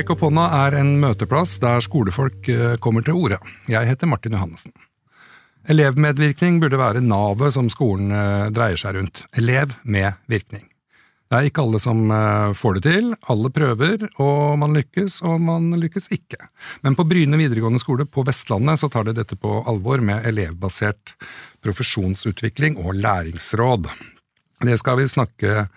Rekk opp hånda er en møteplass der skolefolk eh, kommer til orde. Jeg heter Martin Johannessen. Elevmedvirkning burde være navet som skolen eh, dreier seg rundt. Elev med virkning. Det er ikke alle som eh, får det til, alle prøver, og man lykkes, og man lykkes ikke. Men på Bryne videregående skole på Vestlandet så tar de dette på alvor med elevbasert profesjonsutvikling og læringsråd. Det skal vi snakke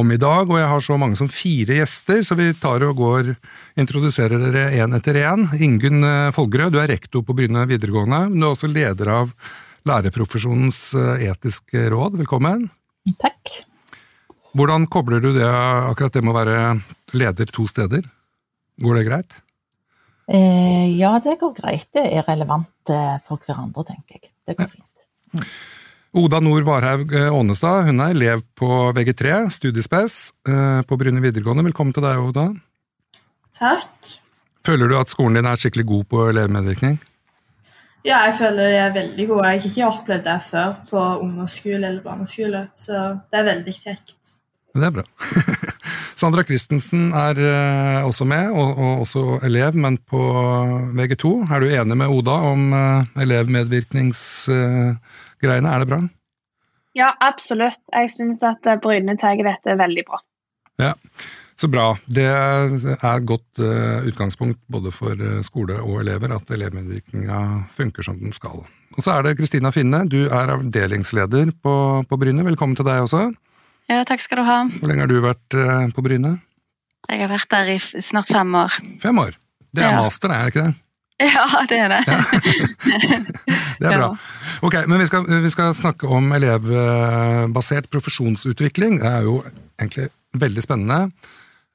om i dag, og jeg har så mange som fire gjester, så vi tar og går introduserer dere én etter én. Ingunn eh, Folgerød, du er rektor på Bryne videregående. men Du er også leder av lærerprofesjonens eh, etiske råd. Velkommen. Takk. Hvordan kobler du det, akkurat det med å være leder to steder? Går det greit? Eh, ja, det går greit. Det er relevant eh, for hverandre, tenker jeg. Det går fint. Mm. Oda Nord Varhaug eh, Ånestad, hun er elev på VG3, studiespes eh, på Bryne videregående. Velkommen til deg, Oda. Takk. Føler du at skolen din er skikkelig god på elevmedvirkning? Ja, jeg føler de er veldig gode. Jeg har ikke opplevd det før på ungdomsskole eller barneskole, så det er veldig kjekt. Det er bra. Sandra Christensen er uh, også med, og, og, også elev, men på VG2. Er du enig med Oda om elevmedvirknings... Uh, greiene. Er det bra? Ja, absolutt. Jeg syns at Bryne tar dette veldig bra. Ja, Så bra. Det er et godt uh, utgangspunkt både for uh, skole og elever at elevmedvirkninga funker som den skal. Og så er det Kristina Finne, du er avdelingsleder på, på, Bryne. Velkommen til deg også. Ja, takk skal du ha. Hvor lenge har du vært på Bryne? Jeg har vært der i snart fem år. Fem år? Det er ja. master, er det ikke det? Ja, det er det. Det er bra. Ok, Men vi skal, vi skal, snakke om elevbasert profesjonsutvikling. Det er jo egentlig veldig spennende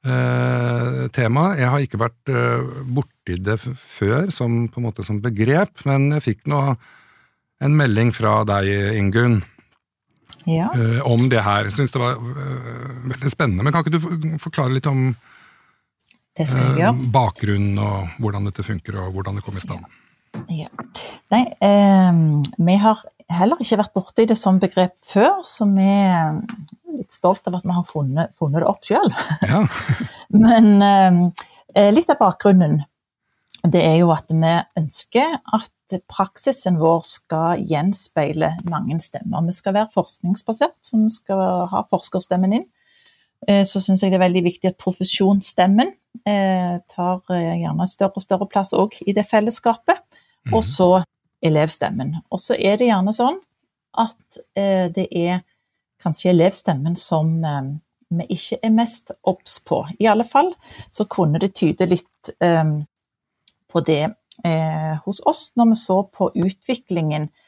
eh, tema. Jeg har ikke vært eh, borti det før som, på en måte, som begrep, men jeg fikk nå en melding fra deg, Ingunn. Ja. Eh, om det her. Syns det var eh, veldig spennende. Men kan ikke du forklare litt om Eh, bakgrunnen og hvordan dette funker, og hvordan det kom i stand. Ja. Nei, eh, vi har heller ikke vært borti det som begrep før, så vi er litt stolt av at vi har funnet, funnet det opp sjøl. Ja. Men eh, litt av bakgrunnen det er jo at vi ønsker at praksisen vår skal gjenspeile mange stemmer. Vi skal være forskningsbasert, så vi skal ha forskerstemmen inn. Eh, så syns jeg det er veldig viktig at profesjonsstemmen eh, tar eh, gjerne større og større plass òg i det fellesskapet. Og så elevstemmen. Og så er det gjerne sånn at det er kanskje elevstemmen som vi ikke er mest obs på. I alle fall så kunne det tyde litt på det hos oss når vi så på utviklingen Eh,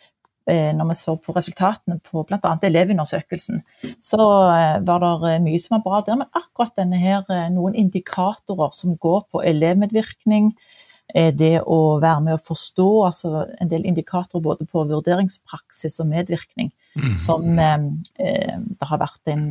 når vi så på resultatene på bl.a. elevundersøkelsen, så eh, var det eh, mye som var bra der. Men akkurat denne her, noen indikatorer som går på elevmedvirkning, det å være med å forstå, altså en del indikatorer både på vurderingspraksis og medvirkning, mm. som det har vært en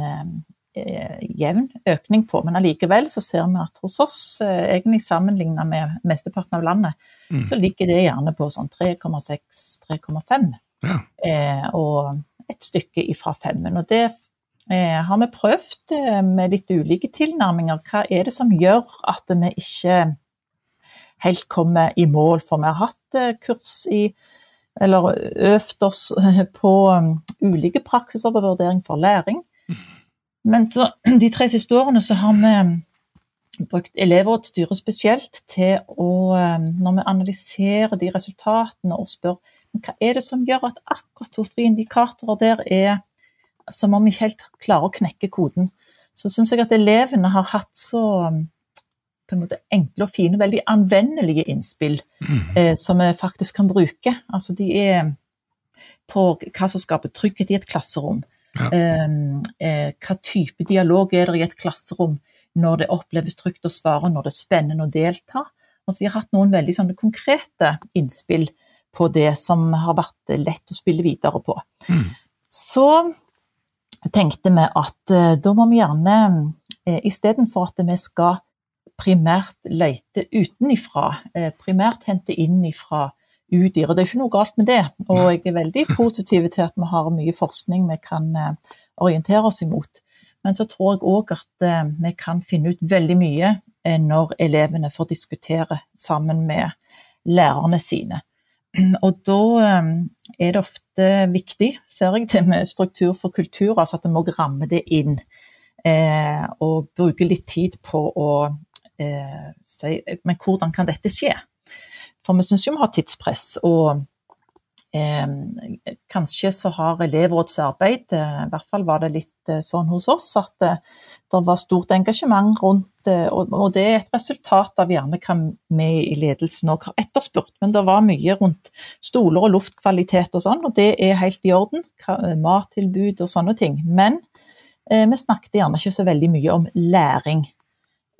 jevn økning på. Men allikevel så ser vi at hos oss, egentlig sammenlignet med mesteparten av landet, mm. så ligger det gjerne på sånn 3,6-3,5 ja. Eh, og et stykke ifra femmen. Og det eh, har vi prøvd eh, med litt ulike tilnærminger. Hva er det som gjør at vi ikke helt kommer i mål? For vi har hatt kurs i eller øvd oss på um, ulike praksiser på vurdering for læring. Men så, de tre siste årene så har vi brukt elevrådsstyret spesielt til å, når vi analyserer de resultatene og spør hva er det som gjør at akkurat to-tre indikatorer der er som om vi ikke helt klarer å knekke koden? Så syns jeg at elevene har hatt så på en måte enkle og fine, veldig anvendelige innspill mm. eh, som vi faktisk kan bruke. Altså de er på hva som skaper trygghet i et klasserom. Ja. Eh, eh, hva type dialog er det i et klasserom når det oppleves trygt å svare, når det er spennende å delta. Altså, de har hatt noen veldig konkrete innspill på det som har vært lett å spille videre på. Mm. Så tenkte vi at uh, da må vi gjerne, uh, istedenfor at vi skal primært lete utenifra, uh, primært hente inn ifra UDIR, og det er ikke noe galt med det. Og jeg er veldig positiv til at vi har mye forskning vi kan orientere oss imot. Men så tror jeg òg at vi kan finne ut veldig mye når elevene får diskutere sammen med lærerne sine. Og da er det ofte viktig, ser jeg, det med struktur for kultur, altså at vi må ramme det inn. Eh, og bruke litt tid på å eh, si Men hvordan kan dette skje? For vi syns jo vi har tidspress. og Eh, kanskje så har elevrådsarbeid, eh, i hvert fall var det litt eh, sånn hos oss, at eh, det var stort engasjement rundt eh, og, og, det er et resultat av gjerne hva vi i ledelsen òg har etterspurt. Men det var mye rundt stoler og luftkvalitet og sånn, og det er helt i orden. Mattilbud og sånne ting. Men eh, vi snakket gjerne ikke så veldig mye om læring.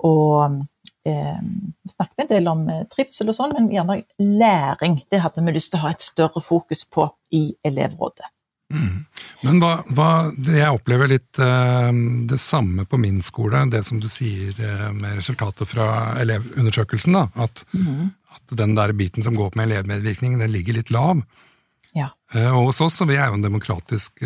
Og eh, vi snakket en del om eh, trivsel og sånn, men gjerne læring. Det hadde vi lyst til å ha et større fokus på i elevrådet. Mm. Men hva, hva, jeg opplever litt eh, det samme på min skole, det som du sier eh, med resultatet fra elevundersøkelsen. da, at, mm. at, den der biten som går på med elevmedvirkning, den ligger litt lav. Ja. Uh, og hos oss, vi er jo en demokratisk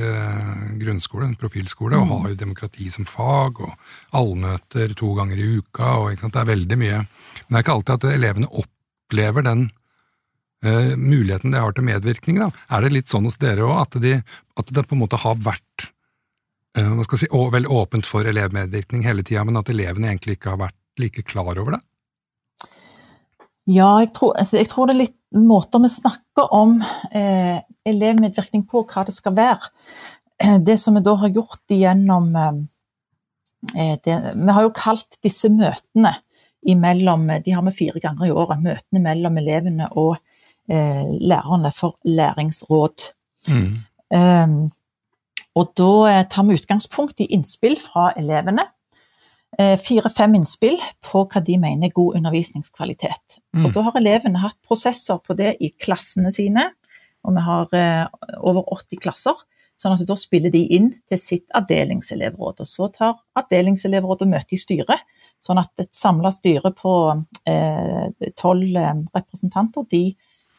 grunnskole, en profilskole, mm. og har jo demokrati som fag, og allmøter to ganger i uka, og det er veldig mye. Men det er ikke alltid at elevene opplever den uh, muligheten de har til medvirkning. Da. Er det litt sånn hos dere òg, at, de, at, det på en måte har vært uh, hva skal jeg si, å, vel åpent for elevmedvirkning hele tida, men at elevene egentlig ikke har vært like klar over det? Ja, jeg tror, jeg tror det er litt måter vi snakker om eh, elevmedvirkning på, hva det skal være. Det som vi da har gjort igjennom eh, det, Vi har jo kalt disse møtene imellom, de har vi fire ganger i året, møtene mellom elevene og eh, lærerne for læringsråd. Mm. Og da eh, tar vi utgangspunkt i innspill fra elevene. Eh, Fire-fem innspill på hva de mener er god undervisningskvalitet. Mm. Og da har elevene hatt prosesser på det i klassene sine, og vi har eh, over 80 klasser. Sånn at da spiller de inn til sitt avdelingselevråd. Og så tar avdelingselevrådet møte i styret, sånn at et samla styre på eh, tolv eh, representanter de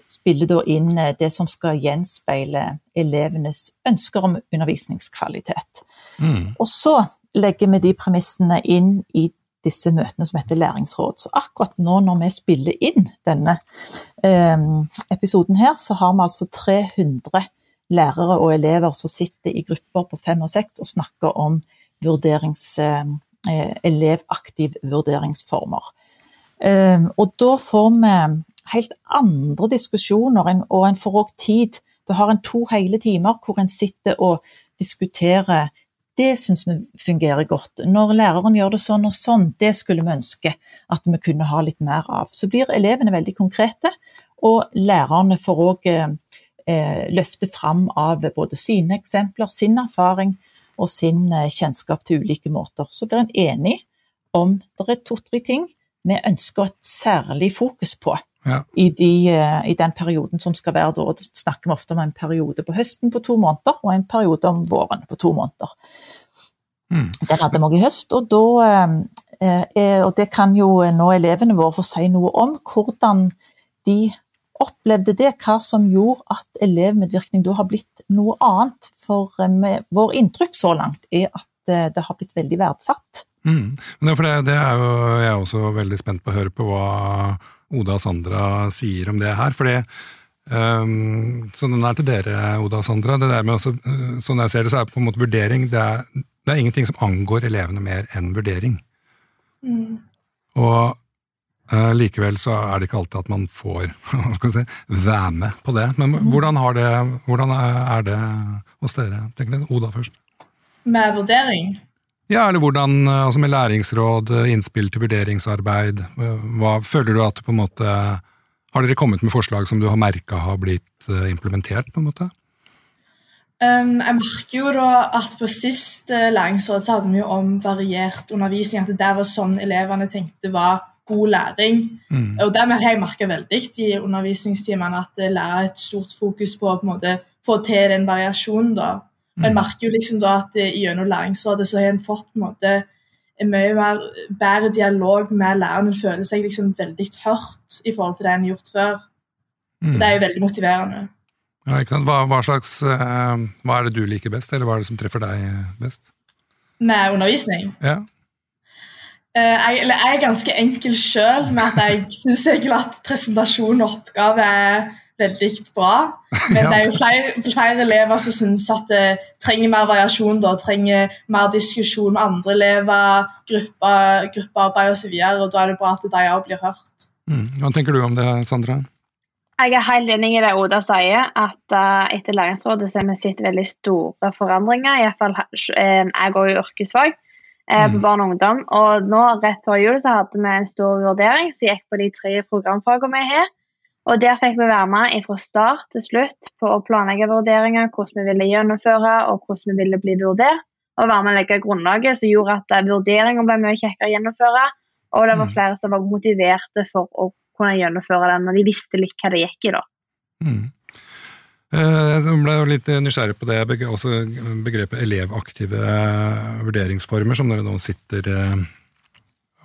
spiller da inn eh, det som skal gjenspeile elevenes ønsker om undervisningskvalitet. Mm. Og så legger vi de premissene inn i disse møtene som heter læringsråd. Så akkurat nå når vi spiller inn denne eh, episoden her, så har vi altså 300 lærere og elever som sitter i grupper på fem og seks og snakker om vurderings, eh, elevaktiv vurderingsformer. Eh, og da får vi helt andre diskusjoner, og en får òg tid. Du har en to hele timer hvor en sitter og diskuterer. Det syns vi fungerer godt. Når læreren gjør det sånn og sånn, det skulle vi ønske at vi kunne ha litt mer av. Så blir elevene veldig konkrete, og lærerne får òg eh, løfte fram av både sine eksempler, sin erfaring og sin eh, kjennskap til ulike måter. Så blir en enig om det er to-tre ting vi ønsker et særlig fokus på ja. i, de, eh, i, den perioden som skal være da. Da snakker vi ofte om en periode på høsten på to måneder, og en periode om våren på to måneder. Mm. Den hadde vi òg i høst, og, da, eh, eh, og det kan jo nå elevene våre få si noe om. Hvordan de opplevde det, hva som gjorde at elevmedvirkning da har blitt noe annet. For vår inntrykk så langt er at det har blitt veldig verdsatt. Mm. Det, det, det, er jo jeg er også veldig spent på å høre på hva Oda og Sandra sier om det her. for det Um, så den er til dere, Oda og Sandra. Det der med også, uh, sånn jeg ser det, så er det på en måte vurdering det er, det er ingenting som angår elevene mer enn vurdering. Mm. Og uh, likevel så er det ikke alltid at man får hva skal si, være med på det. Men mm. hvordan, det, hvordan er det hos dere? tenker dere? Oda først. Med vurdering? Ja, eller hvordan, eh, altså med læringsråd, eh, innspill til vurderingsarbeid, eh, hva føler du at på en måte Har dere kommet med forslag som du har merka har blitt implementert, på en måte? Um, jeg merker jo da at på sist læringsråd så hadde vi jo om variert undervisning. At det der var sånn elevene tenkte var god læring. Mm. Og det har jeg merka veldig i undervisningstimene, at det lærer et stort fokus på å på en måte få til den variasjonen. da. Jeg mm. merker jo liksom da at gjennom læringsrådet så har en fått en måte en mye mer, bedre dialog med læreren. En føler seg liksom veldig hørt i forhold til det en har gjort før. Mm. Det er jo veldig motiverende. Ja, hva, hva, slags, uh, hva er det du liker best, eller hva er det som treffer deg best? Med undervisning? Ja. jeg, jeg, er ganske enkel sjøl med at jeg syns at presentasjon og oppgave er veldig bra. Men det er jo flere, flere elever som syns at det trenger mer variasjon, da, trenger mer diskusjon med andre elever, gruppe, gruppearbeid osv. Og, da er det bra at de òg blir hørt. Mm. Hva tenker du om det, Sandra? Jeg er helt enig i det Oda sier, at uh, etter Læringsrådet så har vi sett veldig store forandringer. I hvert fall, uh, jeg går jo yrkesfag på mm. barn og ungdom, og nå rett før jul så hadde vi en stor vurdering som gikk på de tre programfagene vi har. Og Der fikk vi være med fra start til slutt på å planlegge vurderinger, hvordan vi ville gjennomføre og hvordan vi ville bli vurdert. Og være med å legge grunnlaget som gjorde at vurderinger ble mye kjekkere å gjennomføre. Og det var mm. flere som var motiverte for å kunne gjennomføre den, når de visste litt hva det gikk i. da. Mm. Eh, jeg ble litt nysgjerrig på det, også begrepet elevaktive vurderingsformer, som dere nå sitter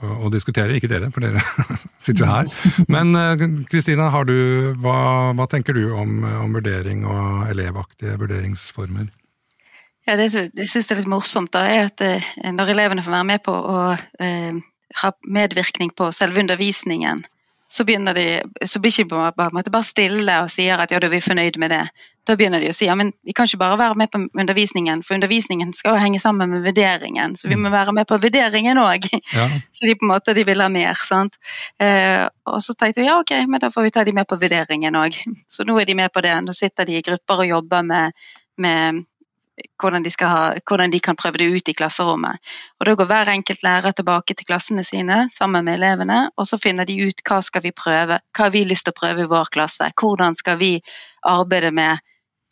og diskutere. Ikke dere, for dere sitter jo her. Men eh, Kristina, hva, hva, tenker du om, om, vurdering og elevaktige vurderingsformer? Ja, Det jeg syns er litt morsomt, da, er at eh, når elevene får være med på å eh, ha medvirkning på selve undervisningen, så, de, så blir de ikke bare, bare, stille og sier at ja, da er vi fornøyd med det. Da begynner de å si ja, men vi kan ikke bare være med på undervisningen, for undervisningen skal jo henge sammen med vurderingen, så vi må mm. være med på vurderingen òg. Ja. Så de på en måte de vil ha mer. sant? Eh, og så tenkte vi ja, ok, men da får vi ta de med på vurderingen òg. Så nå er de med på det. Nå sitter de i grupper og jobber med, med hvordan de, ha, hvordan de, kan prøve det ut i klasserommet. Og Da går hver enkelt lærer tilbake til klassene sine sammen med elevene, og så finner de ut hva skal vi prøve, hva har vi lyst til å prøve i vår klasse, hvordan skal vi arbeide med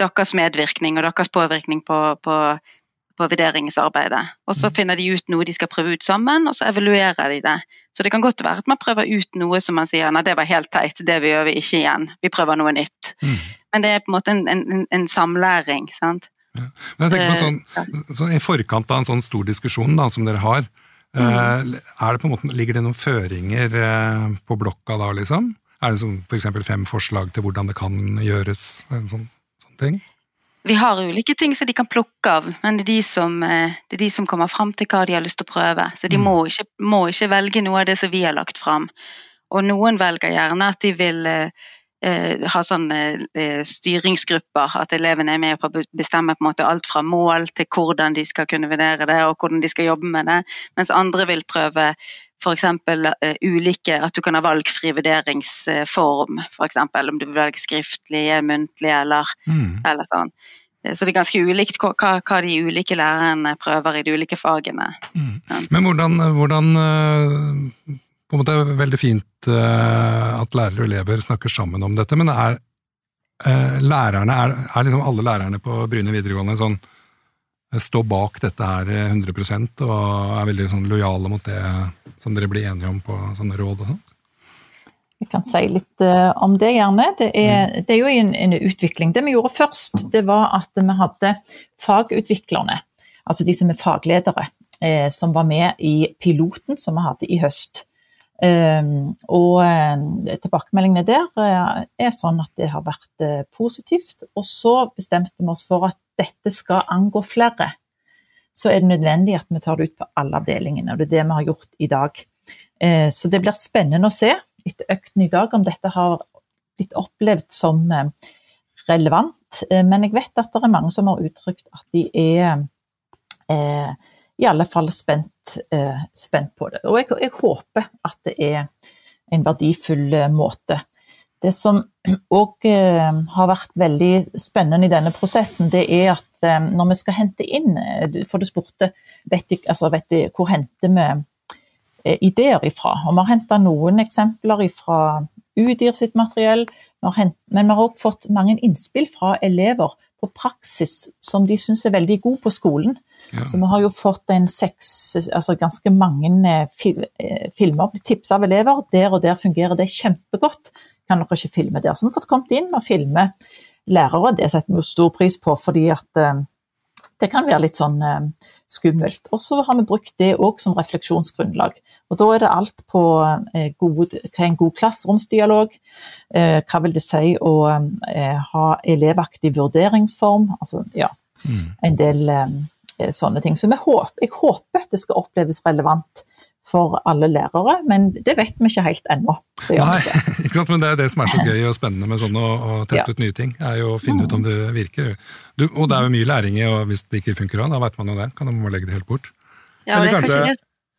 deres medvirkning og deres påvirkning på, på, på vurderingsarbeidet. Og så mm. finner de ut noe de skal prøve ut sammen, og så evaluerer de det. Så det kan godt være at man prøver ut noe som man sier nei, det var helt teit, det gjør vi ikke igjen, vi prøver noe nytt. Mm. Men det er på en måte en, en, en samlæring. sant? Men jeg tenker på sånn, så I forkant av en sånn stor diskusjon da, som dere har, mm. er det på en måte, ligger det noen føringer eh, på blokka da, liksom? Er det f.eks. For fem forslag til hvordan det kan gjøres? en sånn, sånn ting? Vi har ulike ting som de kan plukke av, men det er de som, eh, det er de som kommer fram til hva de har lyst til å prøve. Så de mm. må, ikke, må, ikke, velge noe av det som vi har lagt fram. Og noen velger gjerne at de vil eh, ha sånne eh, styringsgrupper, at elevene er med på å bestemme på en måte alt fra mål til hvordan de skal kunne vurdere det og hvordan de skal jobbe med det, mens andre vil prøve f.eks. Uh, eh, ulike At du kan ha valgfri vurderingsform, f.eks. om du vil velge skriftlig, muntlig eller, mm. eller sånn. Eh, så det er ganske ulikt hva, hva, de ulike lærerne prøver i de ulike fagene. Mm. Men hvordan, hvordan på en måte er veldig fint uh, at lærere og elever snakker sammen om dette, men er uh, lærerne, er, er, liksom alle lærerne på Bryne videregående sånn stå står bak dette her 100% og er veldig sånn lojale mot det som dere blir enige om på sånne råd og sånt? Jeg kan si litt om det, gjerne. Det er, mm. det er jo en, en, utvikling. Det vi gjorde først, det var at vi hadde fagutviklerne, altså de som er fagledere, eh, som var med i piloten som vi hadde i høst. Ehm, og eh, tilbakemeldingene der eh, er sånn at det har vært eh, positivt. Og så bestemte vi oss for at dette skal angå flere. Så er det nødvendig at vi tar det ut på alle avdelingene, og det er det vi har gjort i dag. Så det blir spennende å se etter økten i dag om dette har blitt opplevd som relevant. Men jeg vet at det er mange som har uttrykt at de er i alle fall spent, eh, spent på det. Og jeg, jeg, håper at det er en verdifull eh, måte. Det som òg eh, har vært veldig spennende i denne prosessen, det er at eh, når vi skal hente inn eh, For du spurte vet jeg, altså, vet jeg, hvor henter vi eh, ideer ifra. Og vi har henta noen eksempler fra UDIR sitt materiell, men vi har òg fått mange innspill fra elever på praksis som de syns er veldig god på skolen. Ja. Så vi har jo fått en seks, altså ganske mange eh, fil, eh, filmer blitt tipsa av elever. Der og der fungerer det kjempegodt. Kan dere ikke filme der? Så vi har fått kommet inn og filme lærere. Det setter vi jo stor pris på, fordi at uh, det kan være litt sånn eh, skummelt. Og så har vi brukt det òg som refleksjonsgrunnlag. Og da er det alt på eh, gode, hva er en god klasseromsdialog, hva vil det si å ha elevaktig vurderingsform, altså ja, mm. en del sånne ting. Så håper, jeg håper det skal oppleves relevant for alle lærere, men det vet vi ikke helt ennå. Nei, ikke sant? men det er det som er så gøy og spennende med sånn å, å teste ja. ut nye ting. er jo å finne ut om det virker. Du, og det er jo mye læring i, og hvis det ikke funker, da vet man jo det. Kan man legge det helt bort. Ja, eller kanskje, det,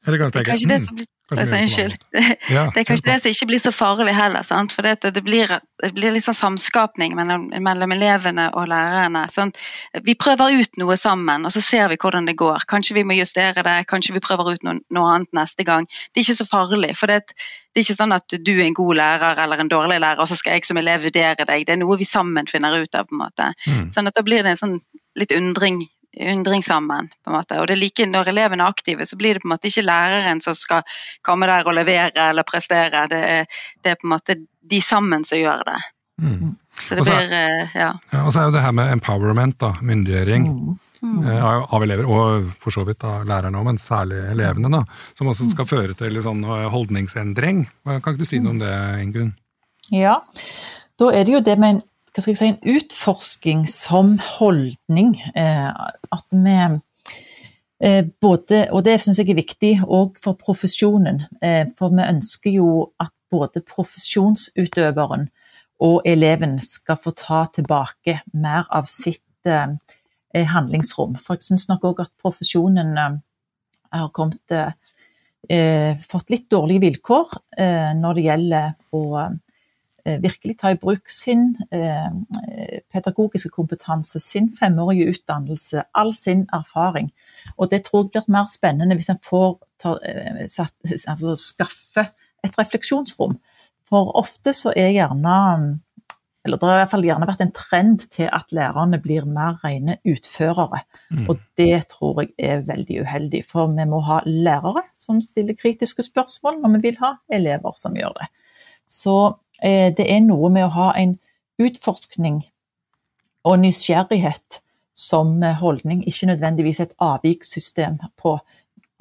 eller kanskje, kanskje det som blir Unnskyld. Ja, det er kanskje det som ikke blir så farlig heller. Sant? For det, det, blir, det blir litt sånn samskapning mellom, mellom elevene og lærerne. Sant? Vi prøver ut noe sammen, og så ser vi hvordan det går. Kanskje vi må justere det, kanskje vi prøver ut noe, noe annet neste gang. Det er ikke så farlig. For det, det, er ikke sånn at du er en god lærer eller en dårlig lærer, og så skal jeg som elev vurdere deg. Det er noe vi sammen finner ut av. på en måte. Mm. Sånn at Da blir det en sånn litt undring undring sammen. på en måte. Og det er like Når elevene er aktive, så blir det på en måte ikke læreren som skal komme der og levere eller prestere. Det er, det er på en måte de sammen som gjør det. Mm. Så det blir eh, ja. ja. Og så er jo det her med empowerment, da, myndiggjøring. Mm. Mm. Av elever, og for så vidt av lærerne òg, men særlig elevene, da, som også skal føre til sånn eh, holdningsendring. Kan ikke du si noe om det, Ingunn? Ja, da er det jo det med en hva skal jeg si, en utforsking som holdning. Eh, at vi eh, både, og det syns jeg er viktig òg for profesjonen. Eh, for vi ønsker jo at både profesjonsutøveren og eleven skal få ta tilbake mer av sitt handlingsrom. For jeg syns nok òg at profesjonen har kommet fått litt dårlige vilkår når det gjelder å virkelig ta i bruk sin eh, pedagogiske kompetanse, sin femårige utdannelse, all sin erfaring. Og det tror jeg blir mer spennende hvis en får ta, eh, satt, altså, skaffe et refleksjonsrom. For ofte så er gjerne eller Det har i hvert fall gjerne vært en trend til at lærerne blir mer rene utførere. Mm. Og det tror jeg er veldig uheldig, for vi må ha lærere som stiller kritiske spørsmål når vi vil ha elever som gjør det. Så Eh, det er noe med å ha en utforskning og nysgjerrighet som holdning, ikke nødvendigvis et avvikssystem på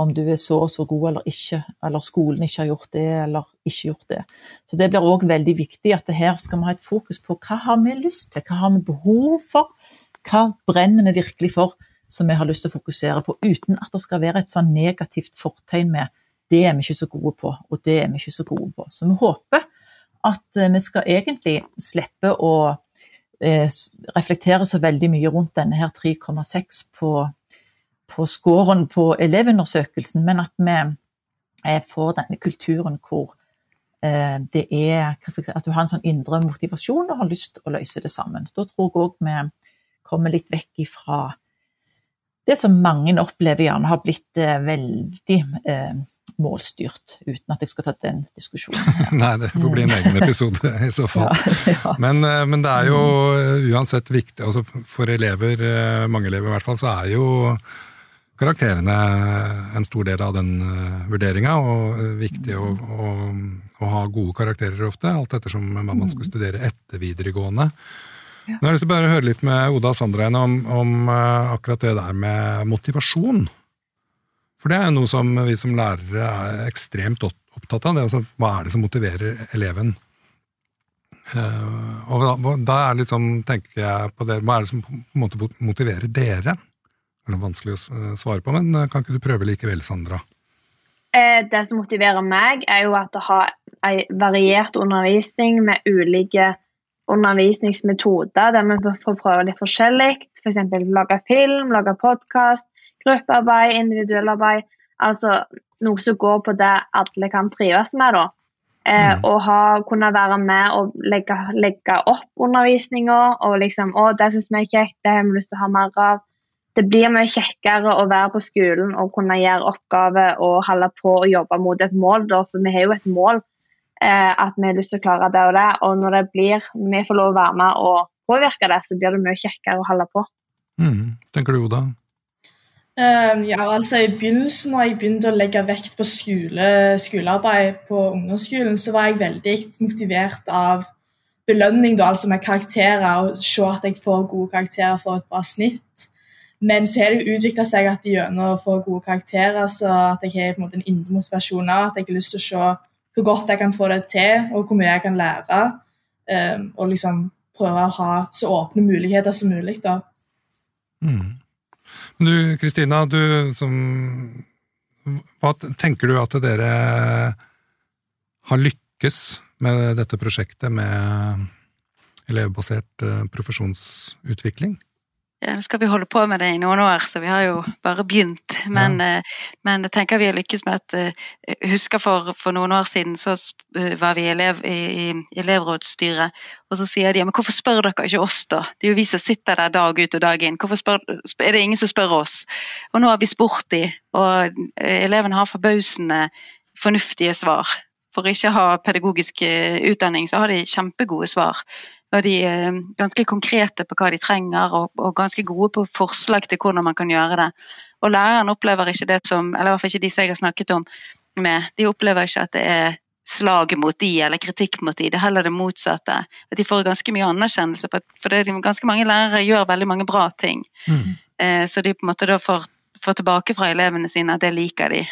om du er så og så god eller ikke, eller skolen ikke har gjort det eller ikke gjort det. Så Det blir òg veldig viktig at her skal vi ha et fokus på hva har vi lyst til, hva har vi behov for, hva brenner vi virkelig for som vi har lyst til å fokusere på, uten at det skal være et sånn negativt fortegn med det er vi ikke så gode på, og det er vi ikke så gode på. Så vi håper at eh, vi skal egentlig slippe å eh, reflektere så veldig mye rundt denne her 3,6 på, på scoren på elevundersøkelsen, men at vi eh, får denne kulturen hvor det er At du har en sånn indre motivasjon og har lyst til å løse det sammen. Da tror jeg òg vi kommer litt vekk ifra det som mange opplever gjerne har blitt veldig målstyrt, uten at jeg skal ta den diskusjonen. Nei, det får bli en egen episode i så fall. ja, ja. Men, eh, men, det er jo eh, uansett viktig, altså for elever, eh, mange elever i hvert fall, så er jo karakterene en stor del av den vurderinga, og viktig å, å, å, ha gode karakterer ofte, alt ettersom hva man skal mm. studere etter videregående. Nå har jeg lyst til å bare høre litt med Oda Sandrein om, om akkurat det der med motivasjon. For det er jo noe som vi som lærere er ekstremt opptatt av. det altså, Hva er det som motiverer eleven? Uh, og da, da, liksom, tenker jeg på det, Hva er det som på en måte motiverer dere? Det er vanskelig å svare på, men eh, kan ikke du prøve likevel, Sandra? Eh, det som motiverer meg, er jo at å har en variert undervisning med ulike undervisningsmetoder, der vi får prøve litt forskjellig. F.eks. For lage film, lage podkast, gruppearbeid, individuellarbeid. Altså noe som går på det alle kan trives med. da. Eh, mm. Og ha, kunne være med og legge, legge opp undervisninga. Og liksom, å, det syns vi er kjekt, det har vi lyst til å ha mer av. Det blir mye kjekkere å være på skolen og kunne gjøre oppgaver og holde på og jobbe mot et mål, da, for vi har jo et mål. Eh, at vi har lyst til å klare det og det. Og når det blir, vi får lov å være med og påvirke det, så blir det mye kjekkere å holde på. Mm. Tenker du, Oda? Um, ja, altså I begynnelsen, når jeg begynte å legge vekt på skole, skolearbeid på ungdomsskolen, så var jeg veldig motivert av belønning, da, altså med karakterer. Og se at jeg får gode karakterer for et bra snitt. Men så har det utvikla seg at gjennom å få gode karakterer, så at jeg har på en måte en indre motivasjon av at jeg har lyst til å se hvor godt jeg kan få det til, og hvor mye jeg kan lære. Um, og liksom prøve å ha så åpne muligheter som mulig. da. Mm. Du Kristina, du som hva tenker du at dere har lykkes med dette prosjektet med elevbasert eh, profesjonsutvikling? Ja, nå skal vi holde på med det i noen år, så vi har jo bare begynt. Men, ja. Eh, men jeg tenker vi har lykkes med at Jeg eh, husker for, for noen år siden så var vi elev, i, i elevrådsstyret, og så sier de ja, men hvorfor spør dere ikke oss, da? Det er jo vi som sitter der dag ut og dag inn. Hvorfor spør, er det ingen som spør oss? Og nå har vi spurt de, og elevene har forbausende fornuftige svar. For ikke å ha pedagogisk utdanning, så har de kjempegode svar og de er eh, ganske konkrete på hva de trenger, og, og, ganske gode på forslag til hvordan man kan gjøre det. Og læreren opplever ikke det som, eller i hvert fall ikke de som jeg har snakket om med, de opplever ikke at det er slag mot de eller kritikk mot de, det er heller det motsatte. At de får ganske mye anerkjennelse, på, for det ganske mange lærere gjør veldig mange bra ting. Mm. Eh, så de på en måte da får, får, tilbake fra elevene sine at det liker de.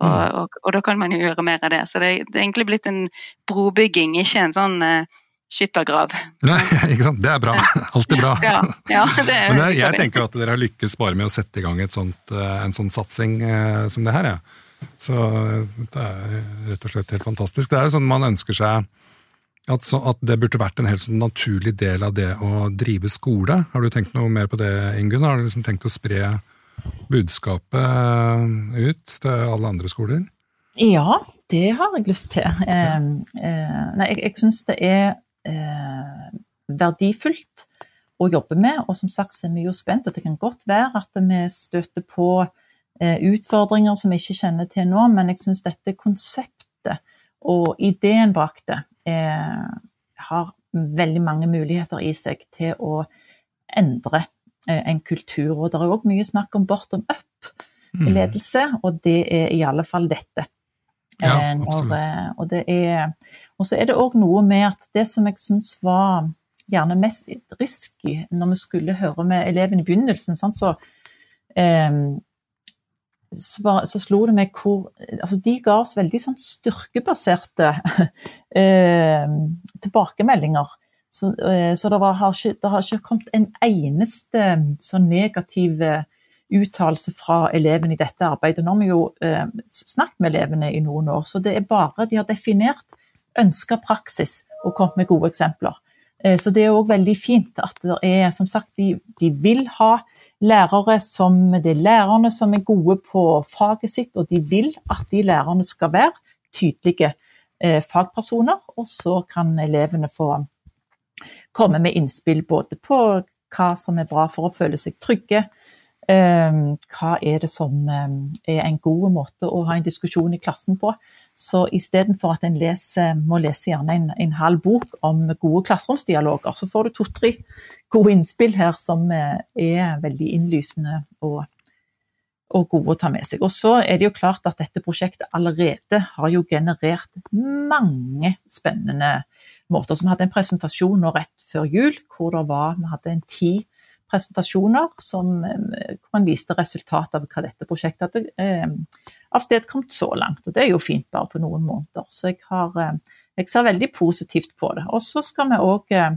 Og, mm. og, og da kan man jo gjøre mer av det. Så det, det er egentlig blitt en brobygging, ikke en sånn eh, skyttergrav. Nei, ikke sant. Det er bra. Alltid bra. Ja, ja, det Men det, jeg tenker at dere har lykkes bare med å sette i gang sånt, eh, en sånn satsing eh, som det her. Ja. Så det er rett og slett helt fantastisk. Det er jo sånn man ønsker seg at, så, at, det burde vært en helt sånn naturlig del av det å drive skole. Har du tenkt noe mer på det, Ingunn? Har du liksom tenkt å spre budskapet eh, ut til alle andre skoler? Ja, det har jeg lyst til. Eh, eh, nei, jeg, jeg syns det er eh, verdifullt å jobbe med. Og som sagt så er vi jo spent, og det kan godt være at vi støter på eh, utfordringer som vi ikke kjenner til nå, men jeg syns dette konseptet og ideen bak det eh, har veldig mange muligheter i seg til å endre eh, en kultur. Og det er òg mye snakk om bottom up-ledelse, mm. og det er i alle fall dette. Ja, eh, når, eh, og, det er, og så er det òg noe med at det som jeg syns var gjerne mest risky når vi skulle høre med elevene i begynnelsen, sant, så, eh, så, var, så, slo det meg hvor altså De ga oss veldig sånn styrkebaserte eh, tilbakemeldinger. Så, eh, så det, var, har ikke, det, har ikke, kommet en eneste sånn negativ eh, uttalelse fra elevene i dette arbeidet. Nå har vi jo eh, snakket med elevene i noen år, så det er bare de har definert ønska praksis og kommet med gode eksempler. Eh, så det er òg veldig fint at det er som sagt, de, de, vil ha lærere som Det er lærerne som er gode på faget sitt, og de vil at de lærerne skal være tydelige eh, fagpersoner. Og så kan elevene få komme med innspill både på hva som er bra for å føle seg trygge, hva er det som ehm, er en god måte å ha en diskusjon i klassen på? Så istedenfor at en leser, må lese gjerne en, en halv bok om gode klasseromsdialoger, så får du to-tre gode innspill her som eh, er veldig innlysende og, og, gode å ta med seg. Og så er det jo klart at dette prosjektet allerede har jo generert mange spennende måter. Så vi hadde en presentasjon nå rett før jul hvor det var, vi hadde en ti presentasjoner som, eh, hvor man viste resultatet av hva dette prosjektet hadde eh, avstedkommet så langt. Og det er jo fint bare på noen måneder. Så jeg, har, eh, jeg ser veldig positivt på det. Og så skal vi òg eh,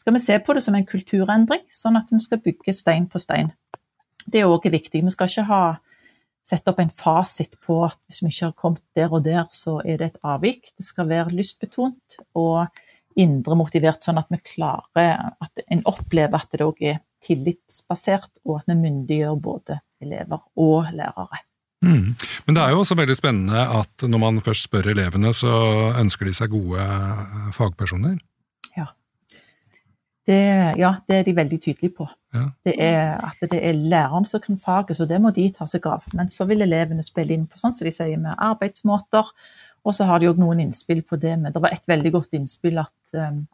skal vi se på det som en kulturendring, sånn at vi skal bygge stein på stein. Det er òg viktig. Vi skal ikke ha, sette opp en fasit på at hvis vi ikke har kommet der og der, så er det et avvik. Det skal være lystbetont og indre motivert, sånn at vi klarer at en opplever at det òg er tillitsbasert, og at vi myndiggjør både elever og lærere. Mm. Men det er jo også veldig spennende at når man først spør elevene, så ønsker de seg gode eh, fagpersoner. Ja. Det, ja, det er de veldig tydelige på. Ja. Det er at det er læreren som kan faget, så det må de ta seg av. Men så vil elevene spille inn på sånn som de sier med arbeidsmåter, og så har de òg noen innspill på det. Men det var et veldig godt innspill at um,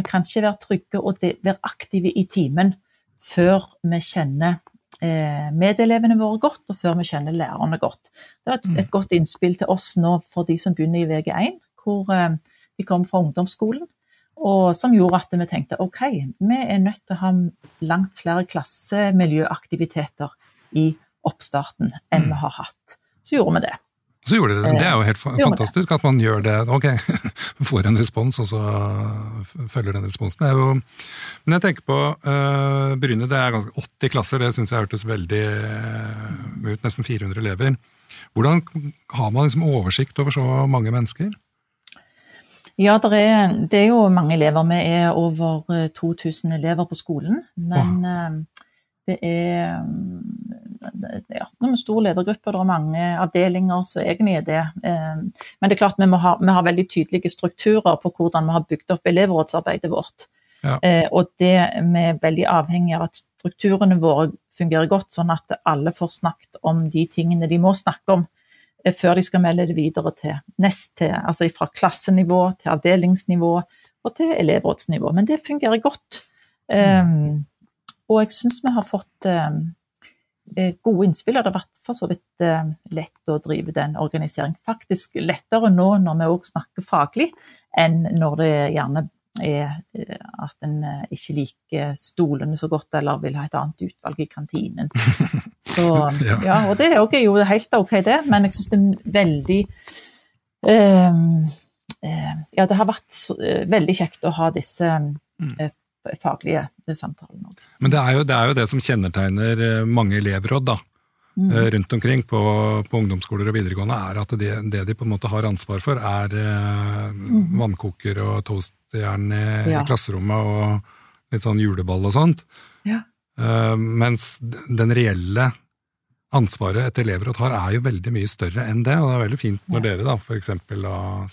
vi kan ikke være trygge og være aktive i timen før vi kjenner eh, medelevene våre godt, og før vi kjenner lærerne godt. Det er et, mm. et godt innspill til oss nå for de som begynner i VG1, hvor vi de kommer fra ungdomsskolen. Og som gjorde at vi tenkte ok, vi er nødt til å ha langt flere klassemiljøaktiviteter i oppstarten enn mm. vi har hatt. Så gjorde vi det. Så gjorde dere det. Det er jo helt fantastisk at man gjør det. Ok, får en respons, og så følger den responsen. Det er jo, men jeg tenker på uh, Bryne, det er ganske 80 klasser, det syns jeg hørtes veldig uh, ut. Nesten 400 elever. Hvordan har man liksom oversikt over så mange mennesker? Ja, det er, det er, jo mange elever. Vi er over 2000 elever på skolen. Men wow. det er ja, noen stor ledergrupper, det er mange avdelinger som egentlig er det. Men det er klart vi, ha, vi har veldig tydelige strukturer på hvordan vi har bygd opp elevrådsarbeidet vårt. Ja. Og det vi er veldig avhengig av at strukturene våre fungerer godt, sånn at alle får snakket om de tingene de må snakke om eh, før de skal melde det videre til neste, altså fra klassenivå til avdelingsnivå og til elevrådsnivå. Men det fungerer godt. Um, og jeg syns vi har fått um, gode innspill, og det har vært for så vidt um, lett å drive den organiseringen. Faktisk lettere nå når vi òg snakker faglig, enn når det gjerne er eh, at en eh, ikke liker stolene så godt, eller vil ha et annet utvalg i kantinen. Så, ja, og det er jo helt ok, det, men jeg syns det er veldig eh, Ja, det har vært veldig kjekt å ha disse um, faglige samtalene. Men det er, jo, det er jo det som kjennetegner mange elevråd, da. Mm. rundt omkring på, på, ungdomsskoler og videregående, er at det, det, de på en måte har ansvar for, er eh, mm. vannkoker og toastjern i, ja. klasserommet og litt sånn juleball og sånt. Ja. Uh, mens den reelle ansvaret et elevråd har, er jo veldig mye større enn det. Og det er veldig fint når dere da f.eks.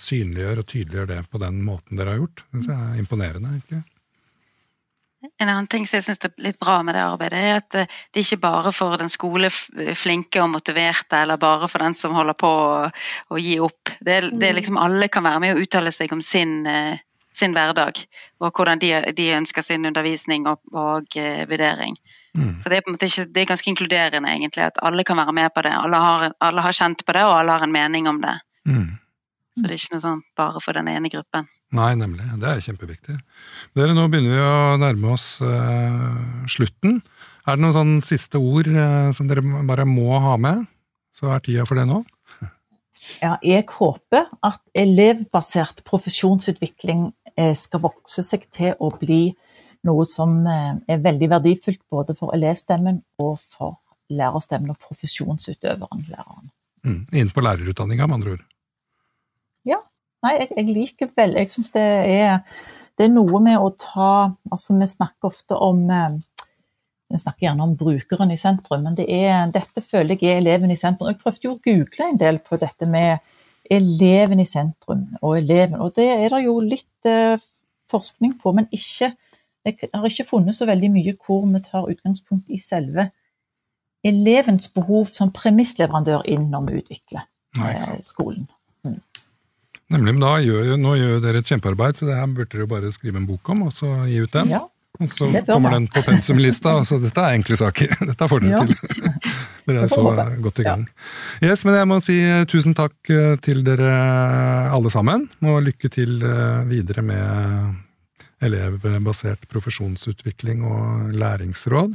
synliggjør og tydeliggjør det på den måten dere har gjort. Det er imponerende, egentlig. En annen ting som jeg syns er litt bra med det arbeidet, er at det er ikke bare for den skoleflinke og motiverte, eller bare for den som holder på å, å gi opp. Det det mm. liksom Alle kan være med og uttale seg om sin, eh, sin hverdag, og hvordan de, de, ønsker sin undervisning og, og uh, vurdering. Mm. Så det er, ikke, det er ganske inkluderende, egentlig, at alle kan være med på det. Alle har, alle har kjent på det, og alle har en mening om det. Mm. Så det er ikke noe sånn bare for den ene gruppen. Nei, nemlig. Det er kjempeviktig. Dere, nå begynner vi å nærme oss uh, slutten. Er det noen sånn siste ord uh, som dere bare må ha med? Så er tida for det nå. Ja, jeg håper at elevbasert profesjonsutvikling Eh, skal vokse seg til å bli noe som er veldig verdifullt både for elevstemmen og for lærerstemmen og profesjonsutøveren, læreren. Mm, Inn på lærerutdanninga, med andre ord? Ja. Nei, jeg, jeg liker vel Jeg syns det er det er noe med å ta Altså, vi snakker ofte om eh, vi snakker gjerne om brukeren i sentrum, men det er, dette føler jeg er eleven i sentrum. Jeg prøvde jo å google en del på dette med eleven i sentrum. Og, eleven, og det er det jo litt eh, forskning på, men ikke, jeg har ikke funnet så veldig mye hvor vi tar utgangspunkt i selve elevens behov som premissleverandør inn når vi utvikler Nei. skolen. Nemlig, men da gjør, Nå gjør dere et kjempearbeid, så det her burde dere bare skrive en bok om og så gi ut den. Ja. Og så kommer den på pensumlista. altså Dette er enkle saker. Dette får dere ja. til. dere er så godt i gang. Yes, men jeg må si eh, tusen takk eh, til dere alle sammen, og lykke til eh, videre med elevbasert profesjonsutvikling og læringsråd.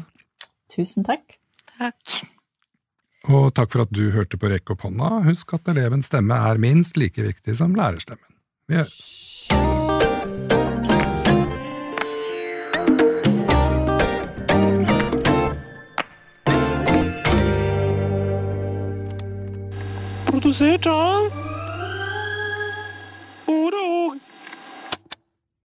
Tusen takk. Takk. Og takk for at du hørte på Rekk opp hånda. Husk at elevens stemme er minst like viktig som lærerstemmen. Vi høres. produsert av